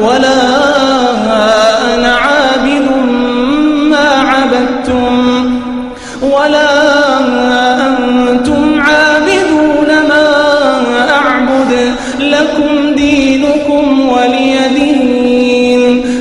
ولا أنا عابد ما عبدتم ولا أنتم عابدون ما أعبد لكم دينكم